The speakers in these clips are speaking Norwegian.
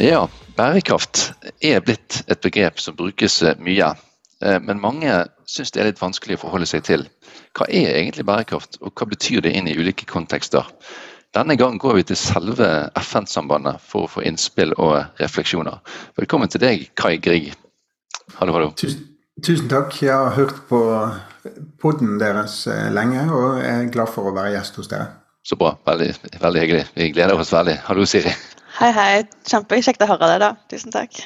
Ja, bærekraft er blitt et begrep som brukes eh, mye. Eh, men mange syns det er litt vanskelig å forholde seg til. Hva er egentlig bærekraft, og hva betyr det inn i ulike kontekster? Denne gang går vi til selve FN-sambandet for å få innspill og refleksjoner. Velkommen til deg, Kai Grieg. Hallo, hallo. Tusen, tusen takk. Jeg har hørt på poden deres eh, lenge, og er glad for å være gjest hos dere. Så bra. Veldig, veldig hyggelig. Vi gleder oss veldig. Hallo, Siri. Hei, hei. Kjempekjekt å høre det, da. Tusen takk.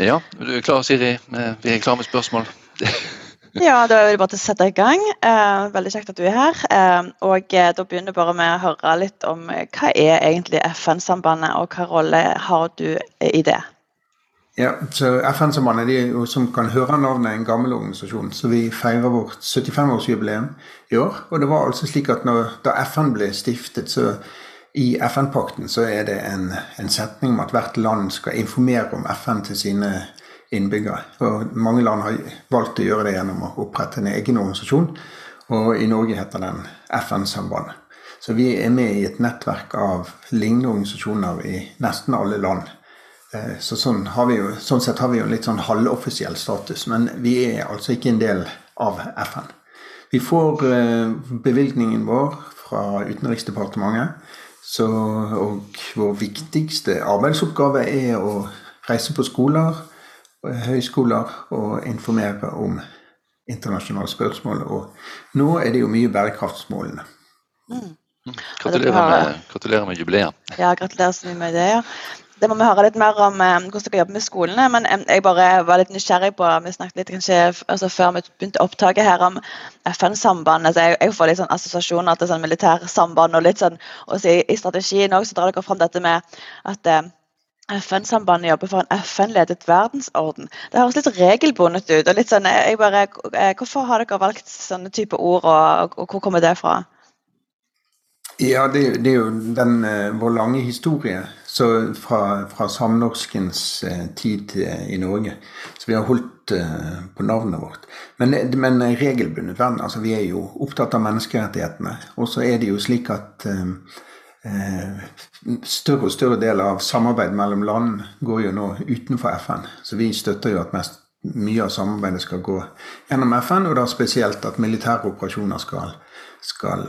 Ja, du er klar, Siri? Vi er klare med spørsmål. ja, da er det bare til å sette i gang. Eh, veldig kjekt at du er her. Eh, og eh, da begynner jeg bare med å høre litt om hva er egentlig FN-sambandet, og hva rolle har du i det? Ja, så FN-sambandet er jo, som kan høre navnet, en gammel organisasjon. Så vi feirer vårt 75-årsjubileum i år. Og det var altså slik at når, da FN ble stiftet, så i FN-pakten så er det en, en, setning om at hvert land skal informere om FN til sine innbyggere. Og mange land har valgt å gjøre det gjennom å opprette en egen organisasjon. Og i Norge heter den FN-sambandet. Så vi er med i et nettverk av lignende organisasjoner i nesten alle land. Eh, så sånn, jo, sånn, sett har vi jo litt sånn halvoffisiell status, men vi er altså ikke en del av FN. Vi får eh, bevilgningen vår fra Utenriksdepartementet. Så, og vår viktigste arbeidsoppgave er å reise på skoler, og høyskoler og informere om internasjonale spørsmål. Og nå er det jo mye bærekraftsmålene. Mm. Gratulerer, med, gratulerer med jubileet. Ja, gratulerer så mye med det. ja. Det må vi høre litt mer om eh, hvordan dere jobber med skolene. Men eh, jeg bare var litt nysgjerrig på Vi snakket litt kanskje altså før vi begynte opptaket her om FN-sambandet. Altså jeg, jeg, får litt sånn assosiasjoner til sånn militærsamband. og litt sånn, og I, i strategien så drar dere fram dette med at eh, FN-sambandet jobber for en FN-ledet verdensorden. Det høres litt regelbundet ut. og litt sånn, jeg bare, eh, Hvorfor har dere valgt sånne type ord, og, og hvor kommer det fra? Ja, det, det, er jo den, uh, vår lange historie fra, fra, samnorskens uh, tid uh, i Norge. Så vi har holdt på navnet vårt. Men, men regelbundet verden, altså vi er jo opptatt av menneskerettighetene. Og så er det jo slik at større og større del av samarbeid mellom land går jo nå utenfor FN. Så vi støtter jo at mest, mye av samarbeidet skal gå gjennom FN, og da spesielt at militære operasjoner skal, skal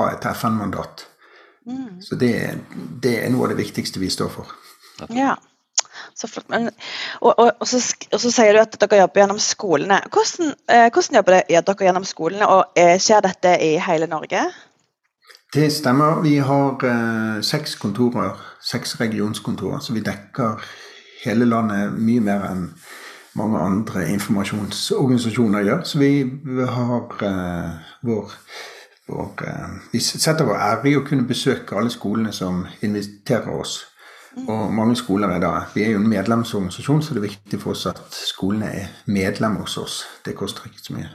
ha et FN-mandat. Mm. Så det, det, er noe av det viktigste vi står for. Ja, så flott. Men, og, og, og, så, og, så, sier du at dere jobber gjennom skolene. Hvordan, eh, hvordan jobber dere gjennom skolene, og eh, skjer dette i hele Norge? Det stemmer. Vi har eh, seks kontorer, seks regionskontorer, så vi dekker hele landet mye mer enn mange andre informasjonsorganisasjoner gjør. Så vi har eh, vår og eh, vi setter vår ære i å kunne besøke alle skolene som inviterer oss. Og mange skoler er da Vi er jo en medlemsorganisasjon, så det er viktig for oss at skolene er medlem hos oss. Det koster ikke så mye.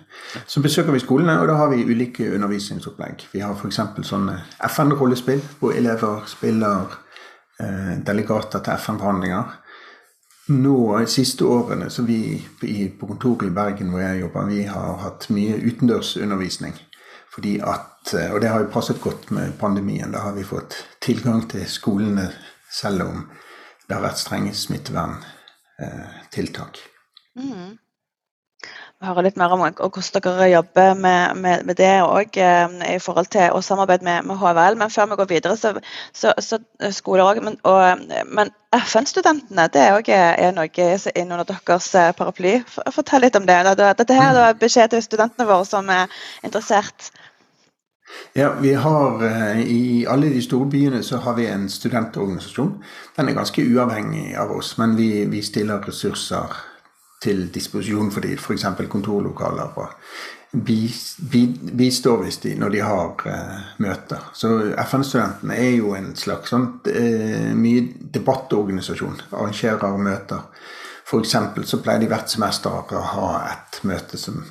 Så besøker vi skolene, og da har vi ulike undervisningsopplegg. Vi har f.eks. sånne FN-rollespill, hvor elever spiller eh, delegater til FN-forhandlinger. Nå, de siste årene, så vi på kontoret i Bergen hvor jeg jobber, vi har hatt mye utendørsundervisning. Fordi at, eh, Og det har jo passet godt med pandemien. Da har vi fått tilgang til skolene selv om det har vært strenge smitteverntiltak. Mm. Vi hører litt mer om hvordan dere jobber med, med, med det òg eh, i forhold til å samarbeide med, med, HVL. Men før vi går videre, så, så, så skoler òg. Men, men FN-studentene det er òg noe innunder deres eh, paraply. Fortell litt om det. Dette her er beskjed til studentene våre som er interessert. Ja, vi har eh, I alle de store byene så har vi en studentorganisasjon. Den er ganske uavhengig av oss, men vi, vi stiller ressurser til disposisjon for dem. F.eks. kontorlokaler og bistår hvis de, når de har uh, møter. Så FN-studentene er jo en slags sånn uh, mye debattorganisasjon. Arrangerer møter. F.eks. så pleier de hvert semester å ha et møte som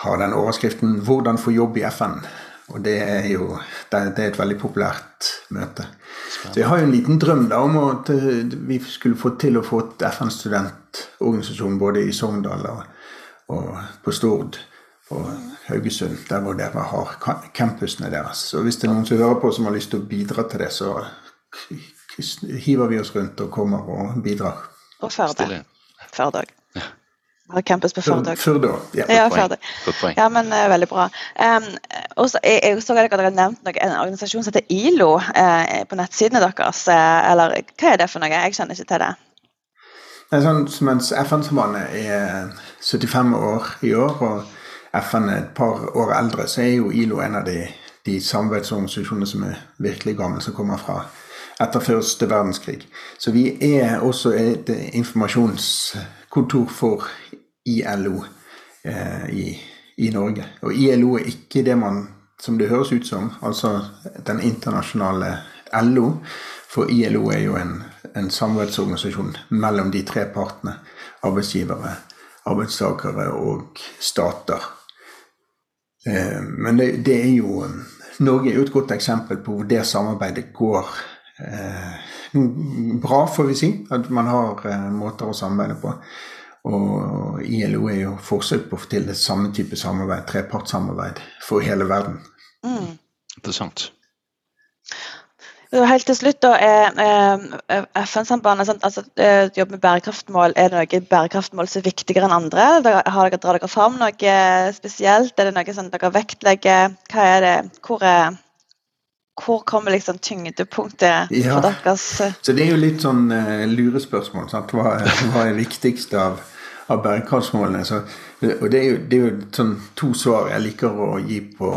har den overskriften 'Hvordan få jobb i FN'. Og det er jo det, er et veldig populært møte. Så jeg har jo en liten drøm da om at vi skulle få til å få et FN-studentorganisasjon både i Sogndal og, og på Stord og Haugesund, der hvor dere har campusene deres. Så hvis det er noen som hører på som har lyst til å bidra til det, så hiver vi oss rundt og kommer og bidrar. Og Førde. Campus på Førde. Førde ja. ja, Førde. Ja, men uh, veldig bra. Um, også, jeg, jeg, så at dere har nevnt noe, en organisasjon som heter ILO uh, på nettsidene deres. Uh, eller hva er det for noe? Jeg kjenner ikke til det. det sånn, mens FN-sambandet er 75 år i år, og FN er et par år eldre, så er jo ILO en av de, de samarbeidsorganisasjonene som er virkelig gamle, som kommer fra etter første verdenskrig. Så vi er også et informasjonskontor for ILO eh, i, i, Norge. Og ILO er ikke det man som det høres ut som, altså den internasjonale LO. For ILO er jo en, en samarbeidsorganisasjon mellom de tre partene. Arbeidsgivere, arbeidstakere og stater. Eh, men det, det, er jo Norge er jo et godt eksempel på hvor det samarbeidet går eh, bra, får vi si. At man har måter å samarbeide på. Og ILO er jo forsøk på å få til det samme type samarbeid, trepartssamarbeid, for hele verden. Mm. Interessant. Helt til slutt, da, er FN-sambandet altså, jobber med bærekraftmål, er det noen bærekraftmål som er viktigere enn andre? Har dere, drar dere fram noe spesielt? Er det noe som dere vektlegger? Hva er det? Hvor er hvor kommer liksom tyngdepunktet ja. for deres Så Det er jo litt sånn uh, lurespørsmål. Sant? Hva, hva er viktigst av, av bærekraftsmålene? Så, og det er, jo, det er, jo, sånn to svar jeg liker å gi på,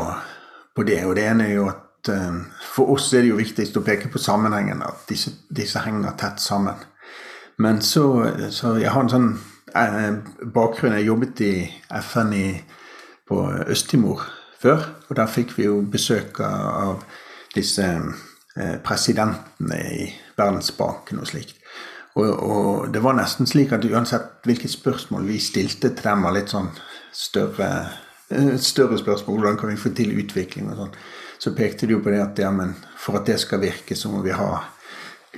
på det. Og det ene er jo at uh, for oss er det jo viktigst å peke på sammenhengen, at disse, disse henger tett sammen. Men så, så jeg har en sånn uh, bakgrunn Jeg jobbet i FN i, på Øst-Timor før, og der fikk vi jo besøk av disse eh, presidentene i Verdensbanken og slikt. Og, og, det var nesten slik at uansett hvilke spørsmål vi stilte til dem, var litt sånn større, eh, større spørsmål. Hvordan kan vi få til utvikling og sånn. Så pekte de jo på det at ja, men for at det skal virke, så må vi ha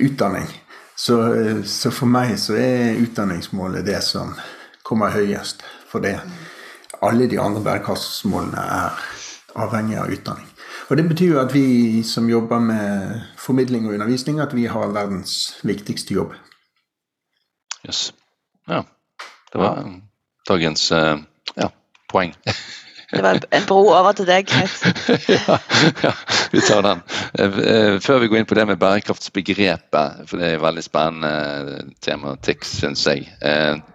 utdanning. Så, eh, så for meg så er utdanningsmålet det som kommer høyest. For det alle de andre bærekraftsmålene er avhengig av utdanning. Og Det betyr jo at vi som jobber med formidling og undervisning, at vi har verdens viktigste jobb. Yes. Ja. Det var dagens uh, ja, poeng. Det var en bro over til deg. ja, ja, vi tar den. Eh, eh, før vi går inn på det med bærekraftsbegrepet, for det er et veldig spennende tematikk, syns jeg,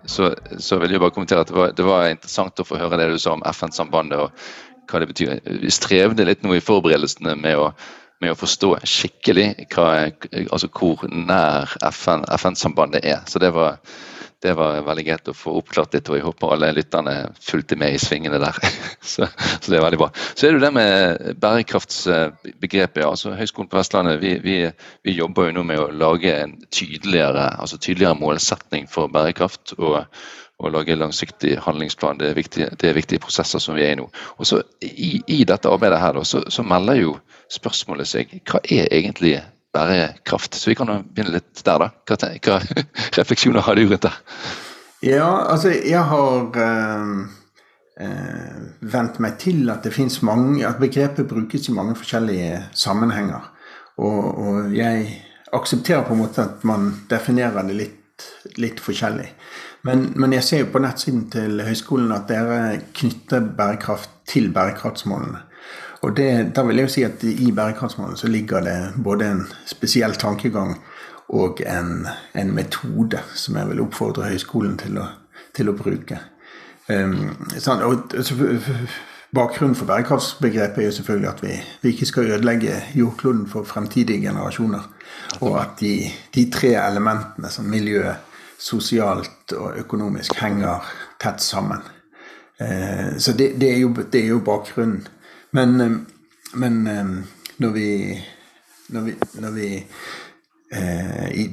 så, så, vil jeg bare kommentere at det var, det var, interessant å få høre det du sa om FN-sambandet og hva det betyr. Vi strevde litt nå i forberedelsene med å, med å forstå skikkelig hva, altså hvor nær FN-sambandet FN er. Så det var, det var veldig greit å få oppklart litt, og jeg håper alle lytterne fulgte med i svingene der. så, så, det er veldig bra. Så er det det med bærekraftsbegrepet. altså Høgskolen på Vestlandet vi, vi, vi, jobber jo nå med å lage en tydeligere, altså tydeligere målsetning for bærekraft. og og lage langsiktig handlingsplan. Det er, viktige, det er viktige prosesser som vi er i nå. Og så I, i dette arbeidet her da, så, så, melder jo spørsmålet seg hva er egentlig bærekraft? Så vi kan begynne litt der, da. Hva, hva refleksjoner har du rundt det? Ja, altså jeg har øh, øh, vent meg til at det fins mange At begrepet brukes i mange forskjellige sammenhenger. Og, og jeg aksepterer på en måte at man definerer det litt, litt forskjellig. Men, men, jeg ser jo på nettsiden til høyskolen at dere knytter bærekraft til bærekraftsmålene. Og det, da vil jeg jo si at i bærekraftsmålene så ligger det både en spesiell tankegang og en, en metode som jeg vil oppfordre høyskolen til å, til å bruke. Um, sånn, og, bakgrunnen for bærekraftsbegrepet er jo selvfølgelig at vi, vi ikke skal ødelegge jordkloden for fremtidige generasjoner. Og at de, de tre elementene som miljø, sosialt og økonomisk henger tett sammen. Eh, så det, det, er jo, det, er jo, bakgrunnen. Men, eh, men eh, når vi når vi, når vi, i,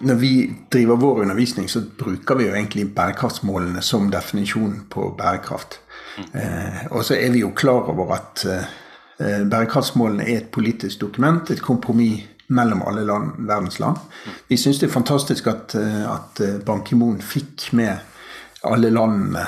når vi driver vår undervisning, så bruker vi jo egentlig bærekraftsmålene som definisjon på bærekraft. Eh, og så er vi jo klar over at eh, bærekraftsmålene er et politisk dokument, et kompromiss mellom alle land, verdens land. Vi syns det er fantastisk at, at Ban Ki-moon fikk med alle landene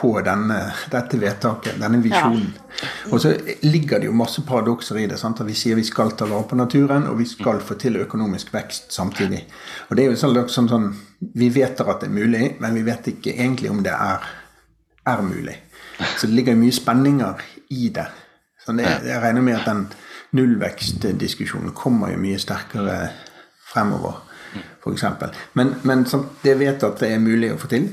på denne, dette vedtaket, denne visjonen. Ja. Og så ligger det jo masse paradokser i det. Sant? At vi sier vi skal ta vare på naturen, og vi skal få til økonomisk vekst samtidig. Og det er jo sånn, sånn, sånn Vi vet at det er mulig, men vi vet ikke egentlig om det er, er mulig. Så det ligger mye spenninger i det. Så det, jeg regner med at den nullvekstdiskusjonen kommer jo mye sterkere fremover f.eks. Men, men det vet at det er mulig å få til.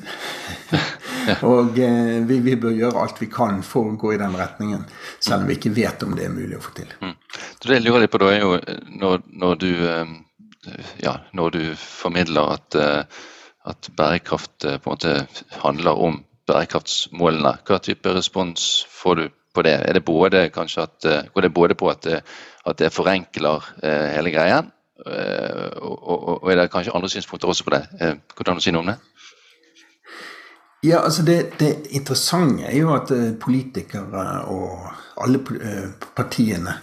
og eh, vi, vi, bør gjøre alt vi kan for å gå i den retningen, selv om vi ikke vet om det er mulig å få til. Mm. Det jeg lurer litt på da, er jo eh, når, når, du, eh, ja, når du formidler at, eh, at bærekraft på en måte handler om bærekraftsmålene, hva type respons får du på det? Er det både, at, går det både på at det, at det forenkler hele greien, og, og, og, er det kanskje andre synspunkter også på det? Eh, hvordan å si noe om det? Ja, altså det, det, interessante er jo at eh, politikere og alle partiene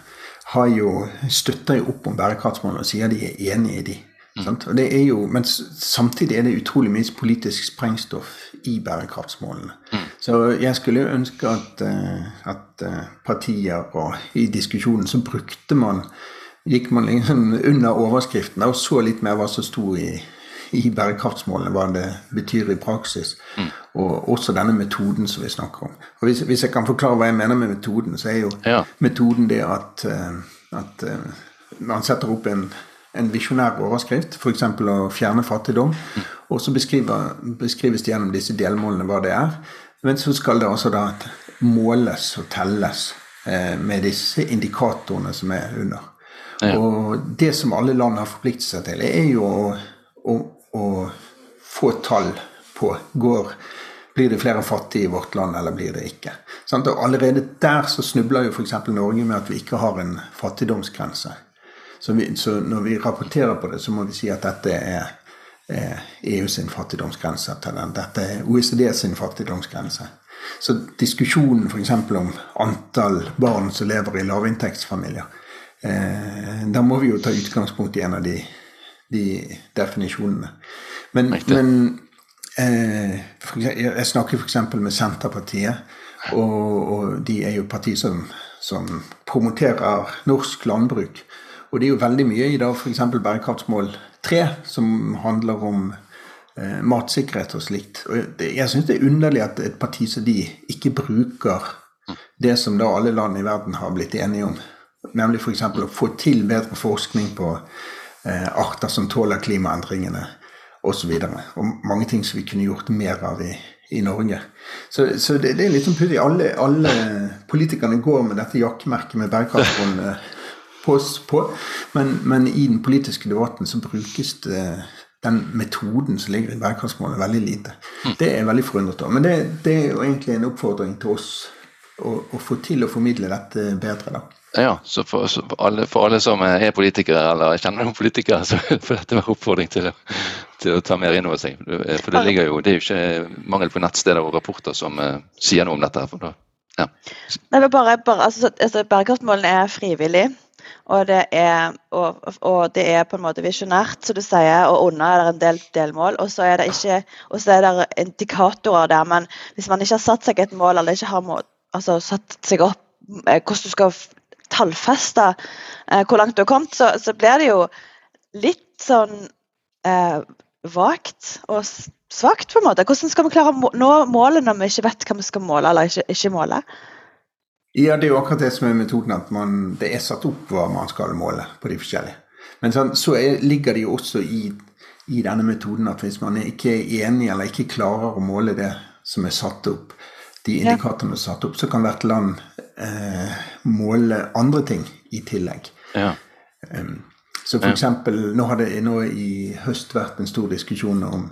har jo støtter jo opp om bærekraftsmålene og sier de er enig i de. Mm. Det er jo, men samtidig er det utrolig mye politisk sprengstoff i bærekraftsmålene. Mm. Så jeg skulle jo ønske at, at partier og i diskusjonen så brukte man gikk man liksom under overskriften og så litt mer hva som sto i, i bærekraftsmålene, hva det betyr i praksis. Mm. Og også denne metoden som vi snakker om. Og hvis, hvis, jeg kan forklare hva jeg mener med metoden, så er jo ja. metoden det at, eh, at eh, man setter opp en, en visjonær overskrift, f.eks. å fjerne fattigdom. Og så beskrives det gjennom disse delmålene hva det er. Men så skal det altså da måles og telles eh, med disse indikatorene som er under. Ja. Og det som alle land har forpliktet seg til, er jo å, å, å få tall på går blir det flere fattige i vårt land, eller blir det ikke? Og allerede der så snubler jo f.eks. Norge med at vi ikke har en fattigdomsgrense. Så, vi, så, når vi rapporterer på det, så må vi si at dette er, er EU sin fattigdomsgrense. Dette er OECD sin fattigdomsgrense. Så diskusjonen f.eks. om antall barn som lever i lavinntektsfamilier, Eh, da må vi jo ta utgangspunkt i en av de, de definisjonene. Men, men eh, jeg snakker f.eks. med Senterpartiet, og, og, de er jo parti som, som, promoterer norsk landbruk. Og det er jo veldig mye i dag f.eks. bærekraftsmål 3, som handler om eh, matsikkerhet og slikt. Og det, jeg syns det er underlig at et parti som de ikke bruker det som da alle land i verden har blitt enige om Nemlig f.eks. å få til bedre forskning på eh, arter som tåler klimaendringene osv. Og, så og mange ting som vi kunne gjort mer av i, i Norge. Så, så det, det, er litt sånn pussig. Alle, alle, politikerne går med dette jakkemerket med bærekraftsmålene på, på men, men, i den politiske debatten så brukes det den metoden som ligger i bærekraftsmålene, veldig lite. Mm. Det er veldig forundret over. Men det, det, er jo egentlig en oppfordring til oss å, å få til å formidle dette bedre. da. Ja, så for, så for, alle, for, alle, som er politikere eller kjenner noen politikere, så får dette være oppfordring til å, til å ta mer inn over seg. For det ligger jo, det er jo ikke mangel på nettsteder og rapporter som uh, sier noe om dette. For da, ja. Nei, bare, bare, altså, altså, Bærekraftsmålene er frivillig. Og det, er, og, og det er på en måte visjonært, som du sier, og under er det en del delmål. Og så er det ikke, og så er det indikatorer der, men hvis man ikke har satt seg et mål, eller ikke har må, altså, satt seg opp eh, hvordan du skal tallfeste eh, hvor langt du har kommet, så, så, blir det jo litt sånn eh, vagt og svakt, på en måte. Hvordan skal vi klare å nå målet når vi ikke vet hva vi skal måle eller ikke, ikke måle? Ja, det er jo akkurat det som er metoden, at man, det er satt opp hva man skal måle på de forskjellige. Men så, så er, ligger det jo også i, i, denne metoden at hvis man ikke er enig eller ikke klarer å måle det som er satt opp, de indikatorene som er satt opp, så kan hvert land eh, måle andre ting i tillegg. Ja. Um, så for ja. eksempel, nå har det nå i høst vært en stor diskusjon om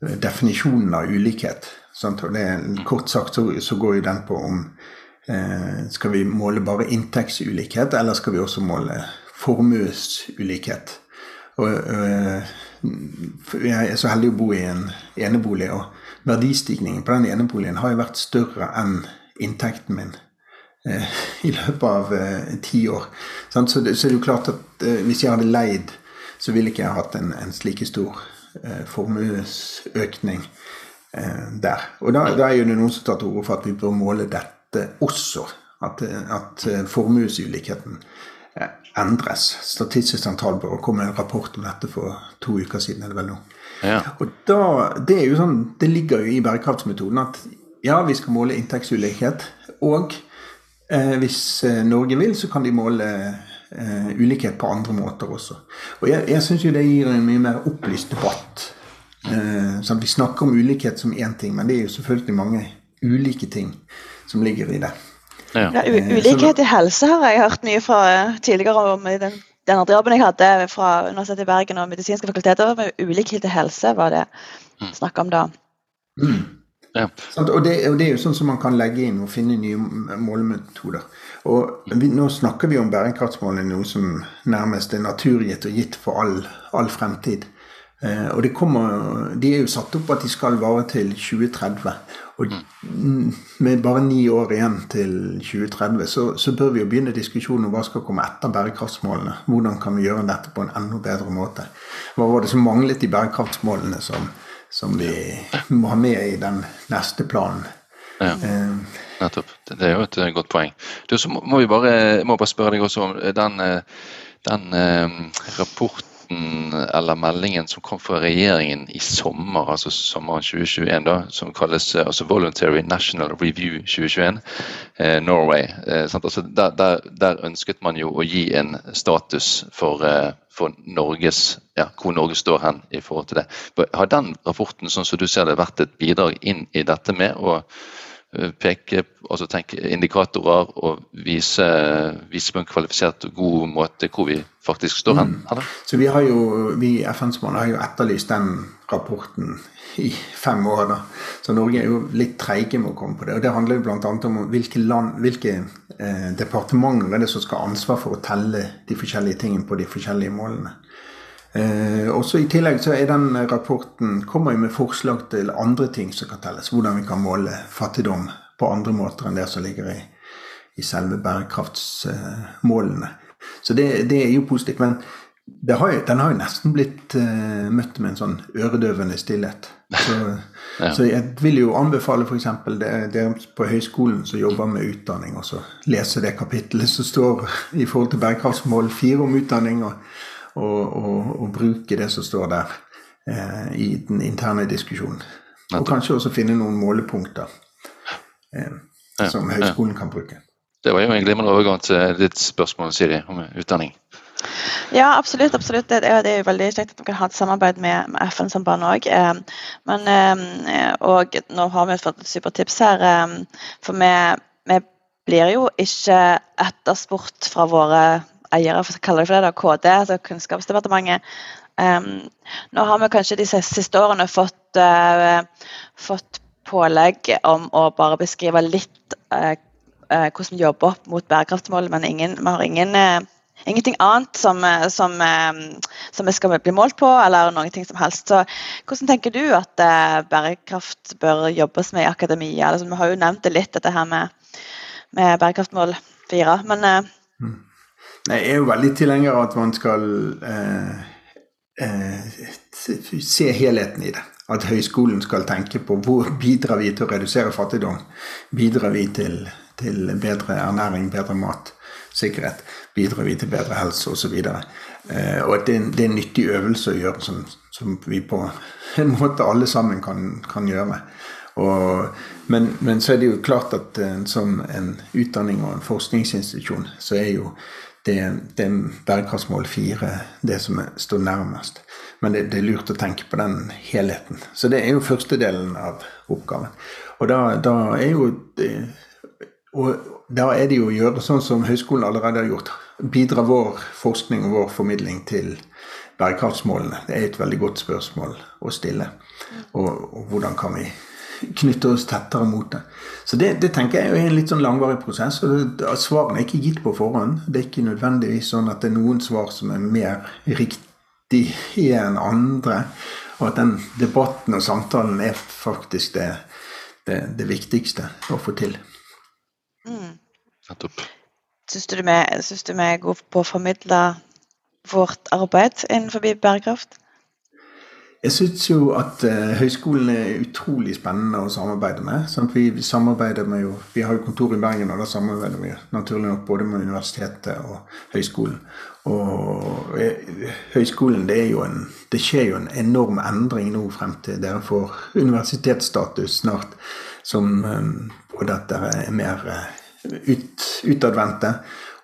definisjonen av ulikhet. Sant? Og det, kort sagt så, så går jo den på om eh, skal vi måle bare inntektsulikhet, eller skal vi også måle formuesulikhet. Og, øh, jeg er så heldig å bo i en enebolig, og verdistigningen på den eneboligen har jo vært større enn inntekten min eh, i løpet av eh, ti år. Så det, er jo klart at eh, hvis jeg hadde leid, så ville ikke jeg hatt en, en slik stor eh, formuesøkning eh, der. Og da, da, er jo det noen som tar til orde for at vi bør måle dette også. At, at formuesulikheten endres. Statistisk sentralbyrå kom med en rapport om dette for to uker siden. er det vel nå. Ja. Og da, det, er jo sånn, det ligger jo i bærekraftsmetoden at ja, vi skal måle inntektsulikhet. Og eh, hvis eh, Norge vil, så kan de måle eh, ulikhet på andre måter også. Og jeg, jeg syns jo det gir en mye mer opplyst debatt. Eh, sånn, vi snakker om ulikhet som én ting, men det er jo selvfølgelig mange ulike ting som ligger i det. Ja. Ja, eh, ulikhet i helse har jeg hørt mye fra eh, tidligere om i den, den andre jobben jeg hadde fra Universitetet i Bergen og medisinske fakulteter. med Ulikhet i helse var det mm. snakk om da. Mm. Ja. Og, det, og, det, er jo sånn som man kan legge inn og finne nye målemetoder. Og vi, Nå snakker vi om bærekraftsmålene, noe som nærmest er naturgitt og gitt for all, all fremtid. Eh, og kommer, De er jo satt opp at de skal vare til 2030. Og med bare ni år igjen til 2030, så, så bør vi jo begynne diskusjonen om hva skal komme etter bærekraftsmålene. Hvordan kan vi gjøre dette på en enda bedre måte? Hva var det som manglet i bærekraftsmålene som, som vi må ha med i den neste planen? Ja, eh, nettopp. Det er jo et eh, godt poeng. Du, så må vi bare, må bare spørre deg også om den, den eh, rapporten rapporten eller meldingen som kom fra regjeringen i sommer, altså sommeren 2021, da, som kalles eh, altså Voluntary National Review 2021, eh, Norway. Eh, altså, der, der, der, ønsket man jo å gi en status for, eh, for Norges, ja, hvor Norge står hen i forhold til det. Har den rapporten sånn som du ser det, vært et bidrag inn i dette med å Eh, peke, altså tenke indikatorer og vise, vise, på en kvalifisert og god måte hvor vi faktisk står hen? Mm. Så Vi har jo, vi i FNs mål har jo etterlyst den rapporten i fem år. da. Så Norge er jo litt treige med å komme på det. og Det handler jo bl.a. om hvilke, land, hvilke eh, departementer er det som skal ha ansvar for å telle de forskjellige tingene på de forskjellige målene. Eh, også I tillegg så er den rapporten kommer jo med forslag til andre ting som kan telles. Hvordan vi kan måle fattigdom på andre måter enn det som ligger i, i selve bærekraftsmålene. Så det, det, er jo positivt. Men har jo, den har jo nesten blitt eh, møtt med en sånn øredøvende stillhet. Så, ja. så jeg vil jo anbefale f.eks. dere på høyskolen som jobber med utdanning, og så lese det kapittelet som står i forhold til bærekraftsmål fire om utdanning. og og, og, og bruke det som står der eh, i den interne diskusjonen. Og kanskje også finne noen målepunkter eh, som høyskolen kan bruke. Det var jo en glimrende overgang til ditt spørsmål Siri, om utdanning. Ja, absolutt. absolutt. Det, er, det er jo veldig kjekt at vi kan ha et samarbeid med, med FN-sambandet òg. Eh, men eh, og nå har vi fått et supertips her. Eh, for vi, vi, blir jo ikke etterspurt fra våre eiere, for å det for det, da, KD, altså Kunnskapsdepartementet. Um, nå har vi kanskje de siste årene fått, uh, fått pålegg om å bare beskrive litt uh, uh, hvordan vi jobber opp mot bærekraftsmålet, men ingen, vi har ingen, ingenting annet som, som, som, vi skal bli målt på, eller noe som helst. Så hvordan tenker du at bærekraft bør jobbes med i akademia? Altså, vi har jo nevnt det litt, dette her med, med bærekraftmål fire. men mm. Jeg er jo veldig tilhenger av at man skal eh, eh, se helheten i det. At høyskolen skal tenke på hvor bidrar vi til å redusere fattigdom. Bidrar vi til, til bedre ernæring, bedre mat, sikkerhet. Bidrar vi til bedre helse osv. Eh, og at det det er, en nyttig øvelse å gjøre som, som, vi på en måte alle sammen kan, kan gjøre. Og, men, men, så er det jo klart at eh, som en utdanning og en forskningsinstitusjon, så er jo det, det er bærekraftsmål fire det som står nærmest. Men det, det, er lurt å tenke på den helheten. Så det er jo første delen av oppgaven. Og da, da er jo og da er det jo å gjøre sånn som høyskolen allerede har gjort. Bidra vår forskning og vår formidling til bærekraftsmålene? Det er et veldig godt spørsmål å stille. Og, og hvordan kan vi knytte oss tettere mot det. Så det, det tenker jeg er en litt sånn langvarig prosess. og Svarene er ikke gitt på forhånd. Det er ikke nødvendigvis sånn at det er noen svar som er mer riktige enn andre. Og at den debatten og samtalen er faktisk det, det, det viktigste å få til. Mm. Syns du, du vi er gode på å formidle vårt arbeid innenfor bærekraft? Jeg syns jo at uh, høyskolen er utrolig spennende å samarbeide med. Sånn vi, vi, samarbeider med jo, vi har jo kontor i Bergen, og da samarbeider vi naturlig nok både med universitetet og høyskolen. Og uh, høyskolen, det, en, det, skjer jo en enorm endring nå frem til dere får universitetsstatus snart. Som både at dere er mer ut, utadvendte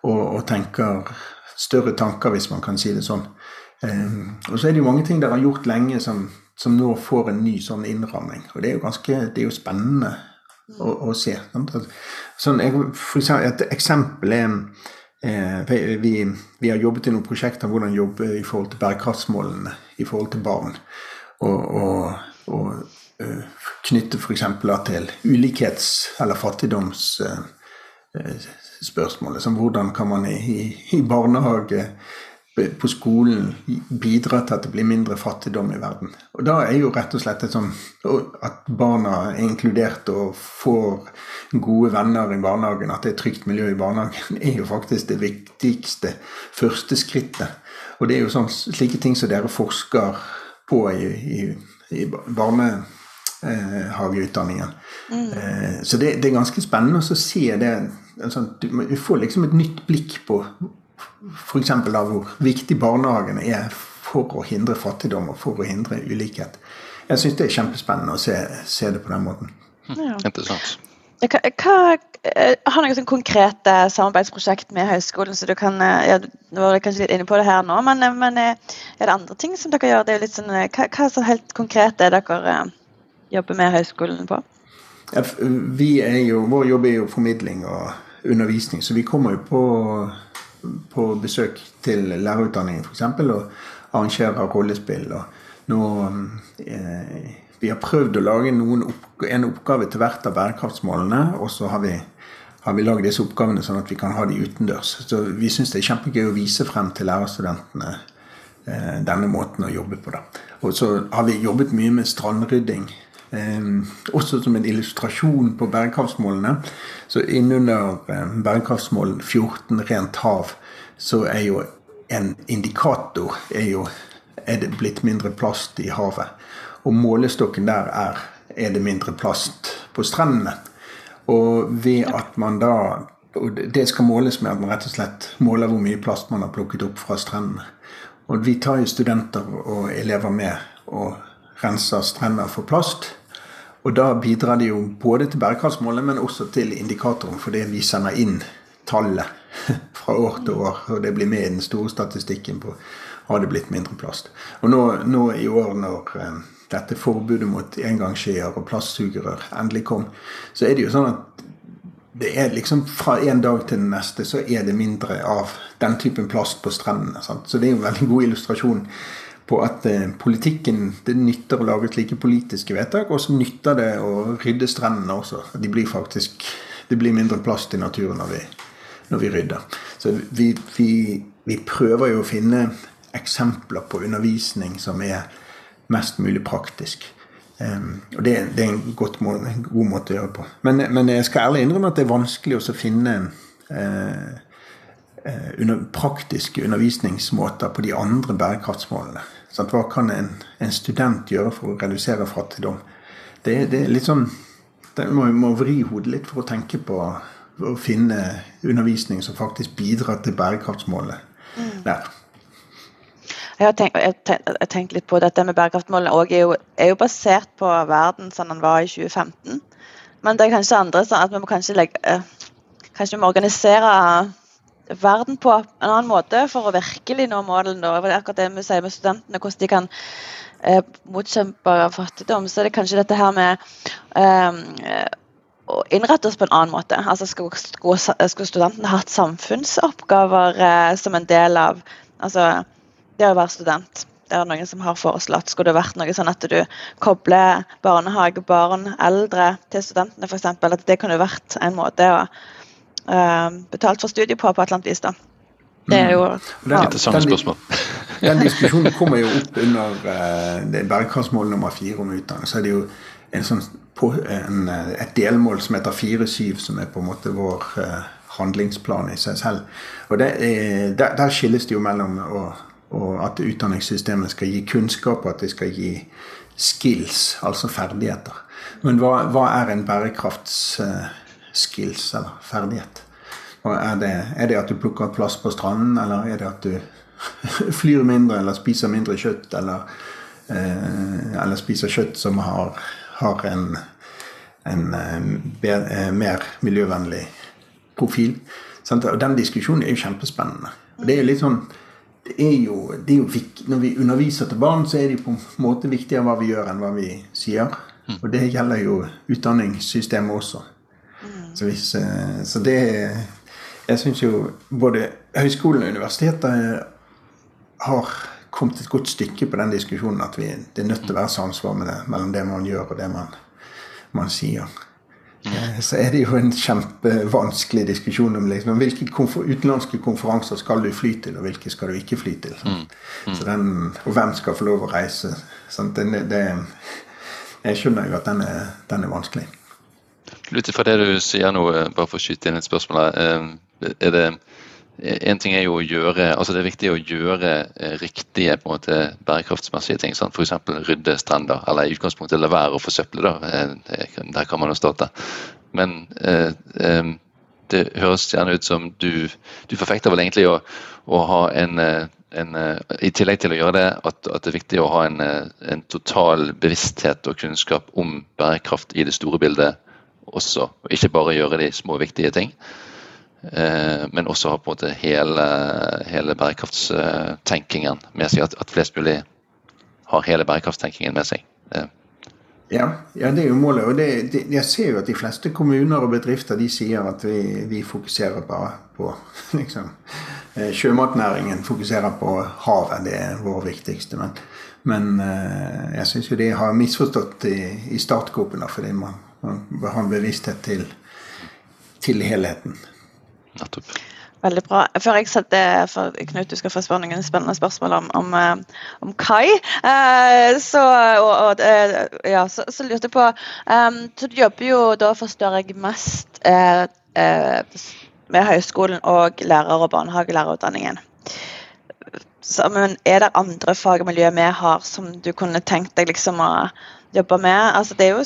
og, og tenker større tanker, hvis man kan si det sånn. Um, og så er det jo mange ting dere har gjort lenge som, som, nå får en ny sånn innramming. Og det er jo ganske, det er jo spennende å, å se. Sånn, eksempel, et eksempel er eh, vi, vi, har jobbet i noen prosjekter hvordan jobbe i forhold til bærekraftsmålene i forhold til barn. Og, og, og uh, knytte f.eks. til ulikhets- eller fattigdomsspørsmålet. Eh, som hvordan kan man i, i barnehage på skolen bidra til at det blir mindre fattigdom i verden. Og da er jo rett og slett et sånn at barna er inkludert og får gode venner i barnehagen, at det er et trygt miljø i barnehagen, er jo faktisk det viktigste første skrittet. Og det er jo sånn, slike ting som dere forsker på i, i, i barnehageutdanningen. Mm. Eh, så det, det, er ganske spennende å se det. Sånn, du får liksom et nytt blikk på f.eks. av hvor viktig barnehagene er for å hindre fattigdom og for å hindre ulikhet. Jeg syns det er kjempespennende å se, se, det på den måten. Ja. Interessant. Hva, hva, eh, har dere sånn konkrete samarbeidsprosjekt med høyskolen? så du kan, eh, ja, Nå var jeg kanskje litt inne på det her nå, men, eh, men er det andre ting som dere gjør? Det er litt sånn, hva, hva så helt konkret er dere jobber med høyskolen på? Ja, vi er jo, vår jobb er jo formidling og undervisning, så vi kommer jo på på besøk til lærerutdanningen f.eks. og arrangerer rollespill. og nå eh, Vi har prøvd å lage opp, en oppgave til hvert av bærekraftsmålene. Og så har vi, har vi lagd disse oppgavene sånn at vi kan ha de utendørs. Så vi syns det er kjempegøy å vise frem til lærerstudentene eh, denne måten å jobbe på. da. Og så har vi jobbet mye med strandrydding også som en illustrasjon på bærekraftsmålene. Så innunder eh, bærekraftsmål 14, rent hav, så er jo en indikator er jo er det blitt mindre plast i havet. Og målestokken der er er det mindre plast på strendene. Og ved at man da og Det skal måles med at man rett og slett måler hvor mye plast man har plukket opp fra strendene. Og vi tar jo studenter og elever med og renser strender for plast. Og da bidrar det jo både til bærekraftsmålet, men også til indikatoren, fordi vi sender inn tallet fra år til år, og det blir med i den store statistikken på har det blitt mindre plast. Og nå, nå i år når eh, dette forbudet mot engangsskjeer og plastsugerør endelig kom, så er det jo sånn at det er liksom fra en dag til den neste så er det mindre av den typen plast på strendene. Sant? Så det er jo en veldig god illustrasjon på at eh, politikken det nytter å lage slike politiske vedtak, og så nytter det å rydde strendene også. De blir faktisk, det blir mindre plass til naturen når vi, når vi rydder. Så vi, vi, vi, prøver jo å finne eksempler på undervisning som er mest mulig praktisk. Um, og det, det, er en, må, en, god måte å gjøre det på. Men, men, jeg skal ærlig innrømme at det er vanskelig å finne uh, under, praktiske undervisningsmåter på de andre bærekraftsmålene. Sant? Hva kan en, en, student gjøre for å redusere fattigdom? Det, det er litt sånn det må, må vri hodet litt for å tenke på å finne undervisning som faktisk bidrar til bærekraftsmålet mm. der. Jeg har tenkt, jeg tenkt, jeg tenkt litt på dette med bærekraftsmålene òg. er er jo basert på verden som den var i 2015. Men det er kanskje andre sånn at vi må kanskje legge eh, Kanskje vi må organisere verden på en annen måte for å virkelig nå målene. Det er akkurat det vi sier med studentene, hvordan de kan eh, motkjempe fattigdom. Så er det kanskje dette her med eh, å innrette oss på en annen måte. Altså Skulle, skulle studentene hatt samfunnsoppgaver eh, som en del av altså, det å være student. Det er noen som har foreslått skulle det vært noe sånn at du kobler barnehagebarn, eldre til studentene f.eks. At det kunne vært en måte å betalt for studiet på på et eller annet vis. da. Det er jo det er Interessante spørsmål. den diskusjonen kommer jo opp under uh, bærekraftsmål nummer fire om utdanning. Så er det jo en sånn, på, en, et delmål som heter 4-7, som er på en måte vår uh, handlingsplan i seg selv. Og er, der, der, skilles det jo mellom å, at utdanningssystemet skal gi kunnskap, og at det skal gi skills, altså ferdigheter. Men hva, hva er en bærekraftsskills, eller ferdighet? Er det, er det, at du plukker plass på stranden, eller er det at du flyr mindre, eller spiser mindre kjøtt, eller, eh, eller spiser kjøtt som har, har en, en, en, eh, mer miljøvennlig profil. Og Den diskusjonen er jo kjempespennende. Og det er litt sånn det er, jo, det jo, Når vi underviser til barn, så er det på en måte viktigere hva vi gjør, enn hva vi sier. Mm. Og det gjelder jo utdanningssystemet også. Mm. Så, hvis, eh, så det Jeg syns jo både høyskolen og universitetet har kommet et godt stykke på den diskusjonen at vi, det er nødt til å være samsvar med det, mellom det man gjør og det man, man sier. Eh, så er det jo en kjempevanskelig diskusjon om liksom, hvilke konfer utenlandske konferanser skal du fly til, og hvilke skal du ikke fly til. Mm. Mm. Den, og hvem skal få lov å reise. Den, det, jeg skjønner jo at den er, den er vanskelig. Ut ifra det du sier nå, eh, bare for å skyte inn et spørsmål. Eh, er det en ting er jo å gjøre, altså Det er viktig å gjøre riktige på en måte bærekraftsmessige ting. Sant? F.eks. rydde strender, eller i utgangspunktet la være å forsøple. da, Der kan man jo starte. Men eh, det høres gjerne ut som du, du forfekter vel egentlig å, å ha en, en, I tillegg til å gjøre det, at, at det er viktig å ha en, en, total bevissthet og kunnskap om bærekraft i det store bildet også. Ikke bare gjøre de små, viktige ting. Eh, men også ha på en måte hele, hele bærekraftstenkingen med seg. At, at, flest mulig har hele bærekraftstenkingen med seg. Ja, ja, det er jo målet. Og det, det, jeg ser jo at de fleste kommuner og bedrifter de sier at vi, vi fokuserer bare på liksom, eh, Sjømatnæringen fokuserer på havet, det er vår viktigste. Men, men eh, jeg syns jo de har misforstått i, i startgropen, fordi man, ha en bevissthet til, til helheten. Nettopp. Veldig bra. Før jeg setter for Knut, du skal få spørre noen spennende spørsmål om, om, eh, om Kai. Eh, så, og, og, eh, ja, så, så, lurte jeg på um, Så du jobber jo da, forstår jeg, mest eh, eh, med høyskolen og lærer- og barnehagelærerutdanningen. Så, men er det andre fag og miljø vi har som du kunne tenkt deg liksom å jobbe med? Altså, det er jo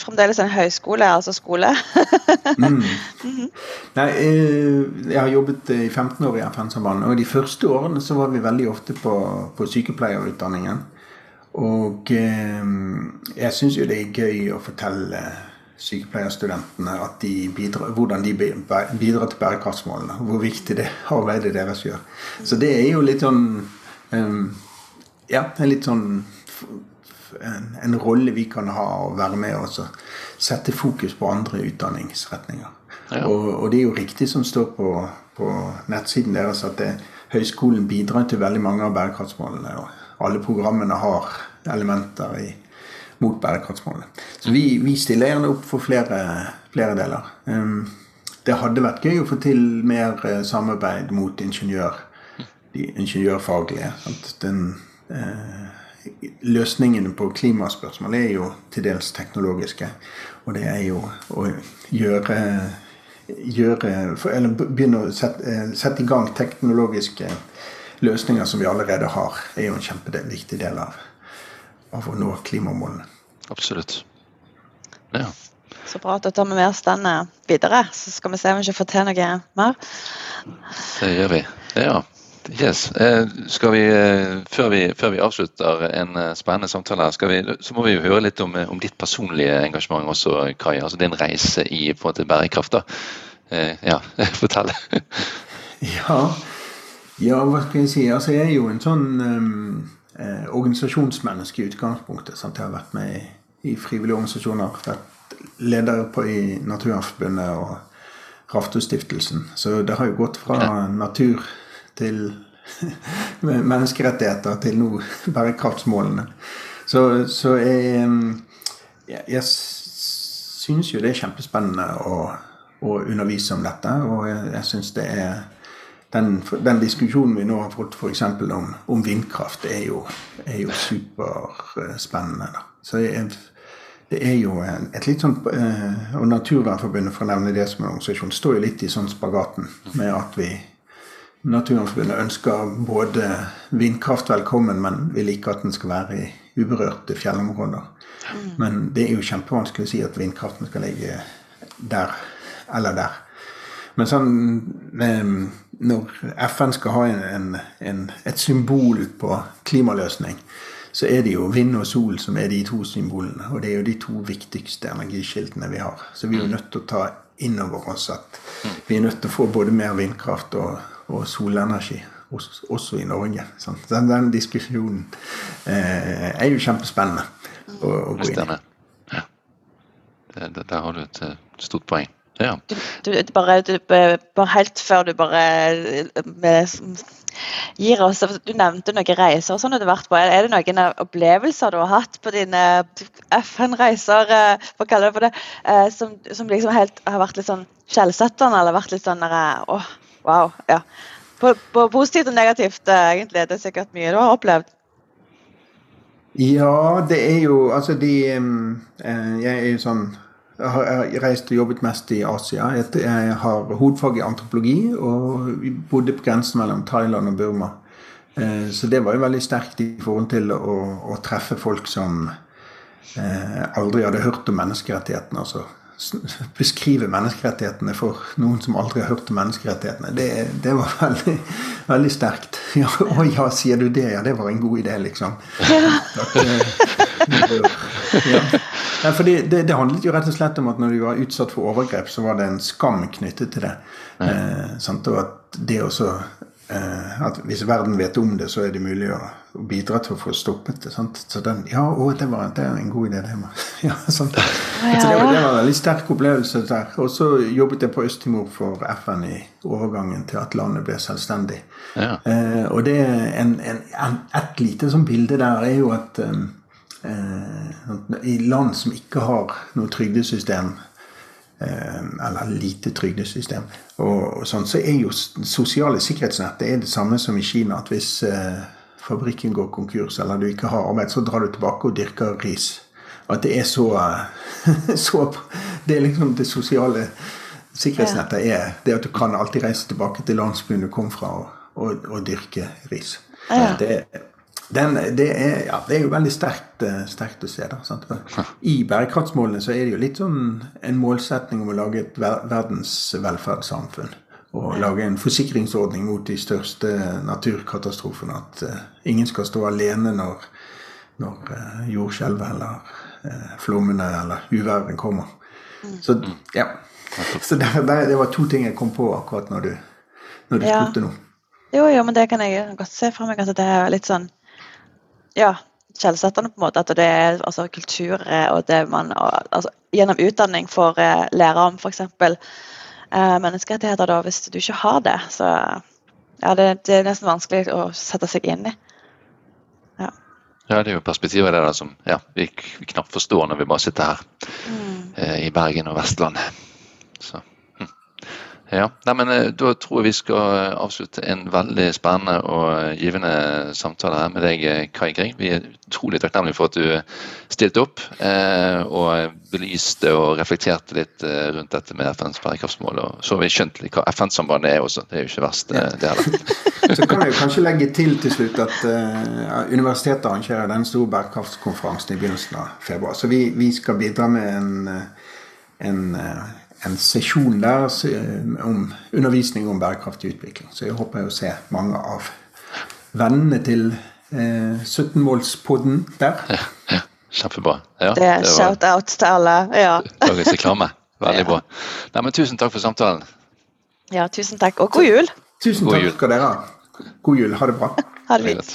fremdeles en høyskole, altså skole. mm. Mhm. Nei, eh, jeg har jobbet i 15 år i FN-sambandet, og de første årene så var vi veldig ofte på, på sykepleierutdanningen. Og eh, jeg syns jo det er gøy å fortelle sykepleierstudentene de bidrar, hvordan de bidrar til bærekraftsmålene. Hvor viktig det arbeidet deres gjør. Så det er jo litt sånn Ja, en litt sånn en, en rolle vi kan ha og være med og sette fokus på andre utdanningsretninger. Ja. Og, og, det er jo riktig som står på, på nettsiden deres at det, høyskolen bidrar til veldig mange av bærekraftsmålene. Og alle programmene har elementer i, mot bærekraftsmålene. Så vi, vi, stiller gjerne opp for flere, flere deler. Um, det hadde vært gøy å få til mer uh, samarbeid mot ingeniør, de ingeniørfaglige. Den, uh, løsningene på klimaspørsmål er jo til dels teknologiske. Og det er jo å gjøre, gjøre Eller begynne å sette, sette, i gang teknologiske løsninger som vi allerede har, er jo en kjempeviktig del av, av å nå klimamålene. Absolutt. Ja. Så bra at du tar med oss den videre. Så skal vi se om vi ikke får til noe mer. Det gjør vi. Ja. Yes. Eh, skal vi, eh, før, vi, før vi avslutter en eh, spennende samtale, vi, så må vi jo høre litt om, om, ditt personlige engasjement også, Kai. Altså din reise i på en måte, bærekraft. da. Ja, fortell. ja. ja, hva skal jeg si. Altså, jeg er jo en sånn um, eh, organisasjonsmenneske i utgangspunktet. Sant? Jeg har vært med i, i frivillige organisasjoner. Vært leder på i Naturvernforbundet og Rafto-stiftelsen. Så det har jo gått fra natur til menneskerettigheter til nå bærekraftsmålene. Så, så jeg, jeg, syns jo det er kjempespennende å, å undervise om dette. Og jeg, jeg syns det er den, den, diskusjonen vi nå har fått f.eks. Om, om vindkraft, er jo, er jo superspennende. Da. Så jeg, det er jo et litt sånn eh, Og Naturvernforbundet, for å nevne det som en organisasjon, står jo litt i sånn spagaten med at vi Naturvernforbundet ønsker både vindkraft velkommen, men vil ikke at den skal være i uberørte fjellområder. Mm. Men det er jo kjempevanskelig å si at vindkraften skal ligge der eller der. Men sånn eh, Når FN skal ha en, en, et symbol på klimaløsning, så er det jo vind og sol som er de to symbolene. Og det er jo de to viktigste energikildene vi har. Så vi er jo nødt til å ta inn over oss at vi er nødt til å få både mer vindkraft og, og solenergi. Også, også, i Norge. Sant? Den, den, diskusjonen eh, er jo kjempespennende å, å gå inn i. Ja. Der har du et eh, stort poeng. Ja. Du, du, bare, du, bare, helt før du bare med, gir oss Du nevnte noen reiser sånn du har vært på. Er det noen opplevelser du har hatt på dine FN-reiser, eh, for å kalle det for det, eh, som, som liksom helt har vært litt sånn skjellsettende, eller vært litt sånn åh, wow. ja. På, på positivt og negativt, eh, egentlig. Det er sikkert mye du har opplevd. Ja, det er jo Altså, de Jeg er jo sånn jeg har reist og jobbet mest i Asia. Jeg har hovedfag i antropologi og bodde på grensen mellom Thailand og Burma. Eh, så det var jo veldig sterkt i forhold til å, å treffe folk som eh, aldri hadde hørt om menneskerettighetene. altså beskrive menneskerettighetene for noen som aldri har hørt om menneskerettighetene. Det, det var veldig, veldig sterkt. Ja, å ja, sier du det? Ja, det var en god idé, liksom. At, eh, ja. Ja, for det, det, det, handlet jo rett og slett om at når du var utsatt for overgrep, så var det en skam knyttet til det. Eh, og at det også At hvis verden vet om det, så er det mulig å, bidra til å få stoppet det. Sant? Så den, ja, å, det, var, det er en god idé, det. ja, sant? Så det, var, det var en veldig sterk opplevelse der. Og så jobbet jeg på Øst-Timor for FN i overgangen til at landet ble selvstendig. Ja. Eh, og det en, en, et lite sånn bilde der er jo at um, Eh, I land som ikke har noe trygdesystem, eh, eller lite trygdesystem, og, sånn, så er jo sosiale sikkerhetsnett det er det samme som i Kina. At hvis eh, fabrikken går konkurs, eller du ikke har arbeid, så drar du tilbake og dyrker ris. At det er så, så Det er liksom det sosiale sikkerhetsnettet er det at du kan alltid reise tilbake til landsbyen du kom fra, og, og, og dyrke ris. Ja. Det er den, det, er, ja, det, er, jo veldig sterkt, eh, sterkt å se. Da? I bærekraftsmålene så er det jo litt sånn en målsetning om å lage et verdens velferdssamfunn. Og lage en forsikringsordning mot de største naturkatastrofene. At uh, ingen skal stå alene når, når uh, jordskjelvet eller uh, flommene eller uværet kommer. Mm. Så ja. Så det, det, var to ting jeg kom på akkurat når du, når du spurte nå. Jo, jo, men det kan jeg godt se for meg at det er litt sånn ja, skjellsettende, på en måte. At det er altså, kultur og det man og, altså, Gjennom utdanning får eh, lære om f.eks. Eh, menneskerettigheter, da, hvis du ikke har det. Så ja, det, det, er nesten vanskelig å sette seg inn i. Ja, ja det er jo perspektivet der som ja, vi, vi knapt forstår når vi bare sitter her mm. eh, i Bergen og Vestlandet. Så. Ja, Nei, men eh, Da tror jeg vi skal eh, avslutte en veldig spennende og eh, givende samtale her med deg, Kai Gring. Vi er utrolig takknemlige for at du stilte opp eh, og belyste og reflekterte litt rundt dette med FNs bærekraftsmål. Og så har vi skjønt litt hva FN-sambandet er også. Det er jo ikke verst, ja. det heller. så kan jeg kanskje legge til til slutt at uh, universitetet arrangerer den store bærekraftskonferansen i begynnelsen av februar. Så vi, vi skal bidra med en, en en sesjon der om undervisning om bærekraftig utvikling. Så jeg håper å se mange av vennene til eh, 17-målspodden der. Ja, ja, Kjempebra. Ja, det er shout-out til alle. Ja. Dagens reklame. Veldig bra. Nei, men tusen takk for samtalen. Ja, tusen takk. Og god jul. Tusen god takk jul. skal dere ha. God jul. Ha det bra. Ha det fint.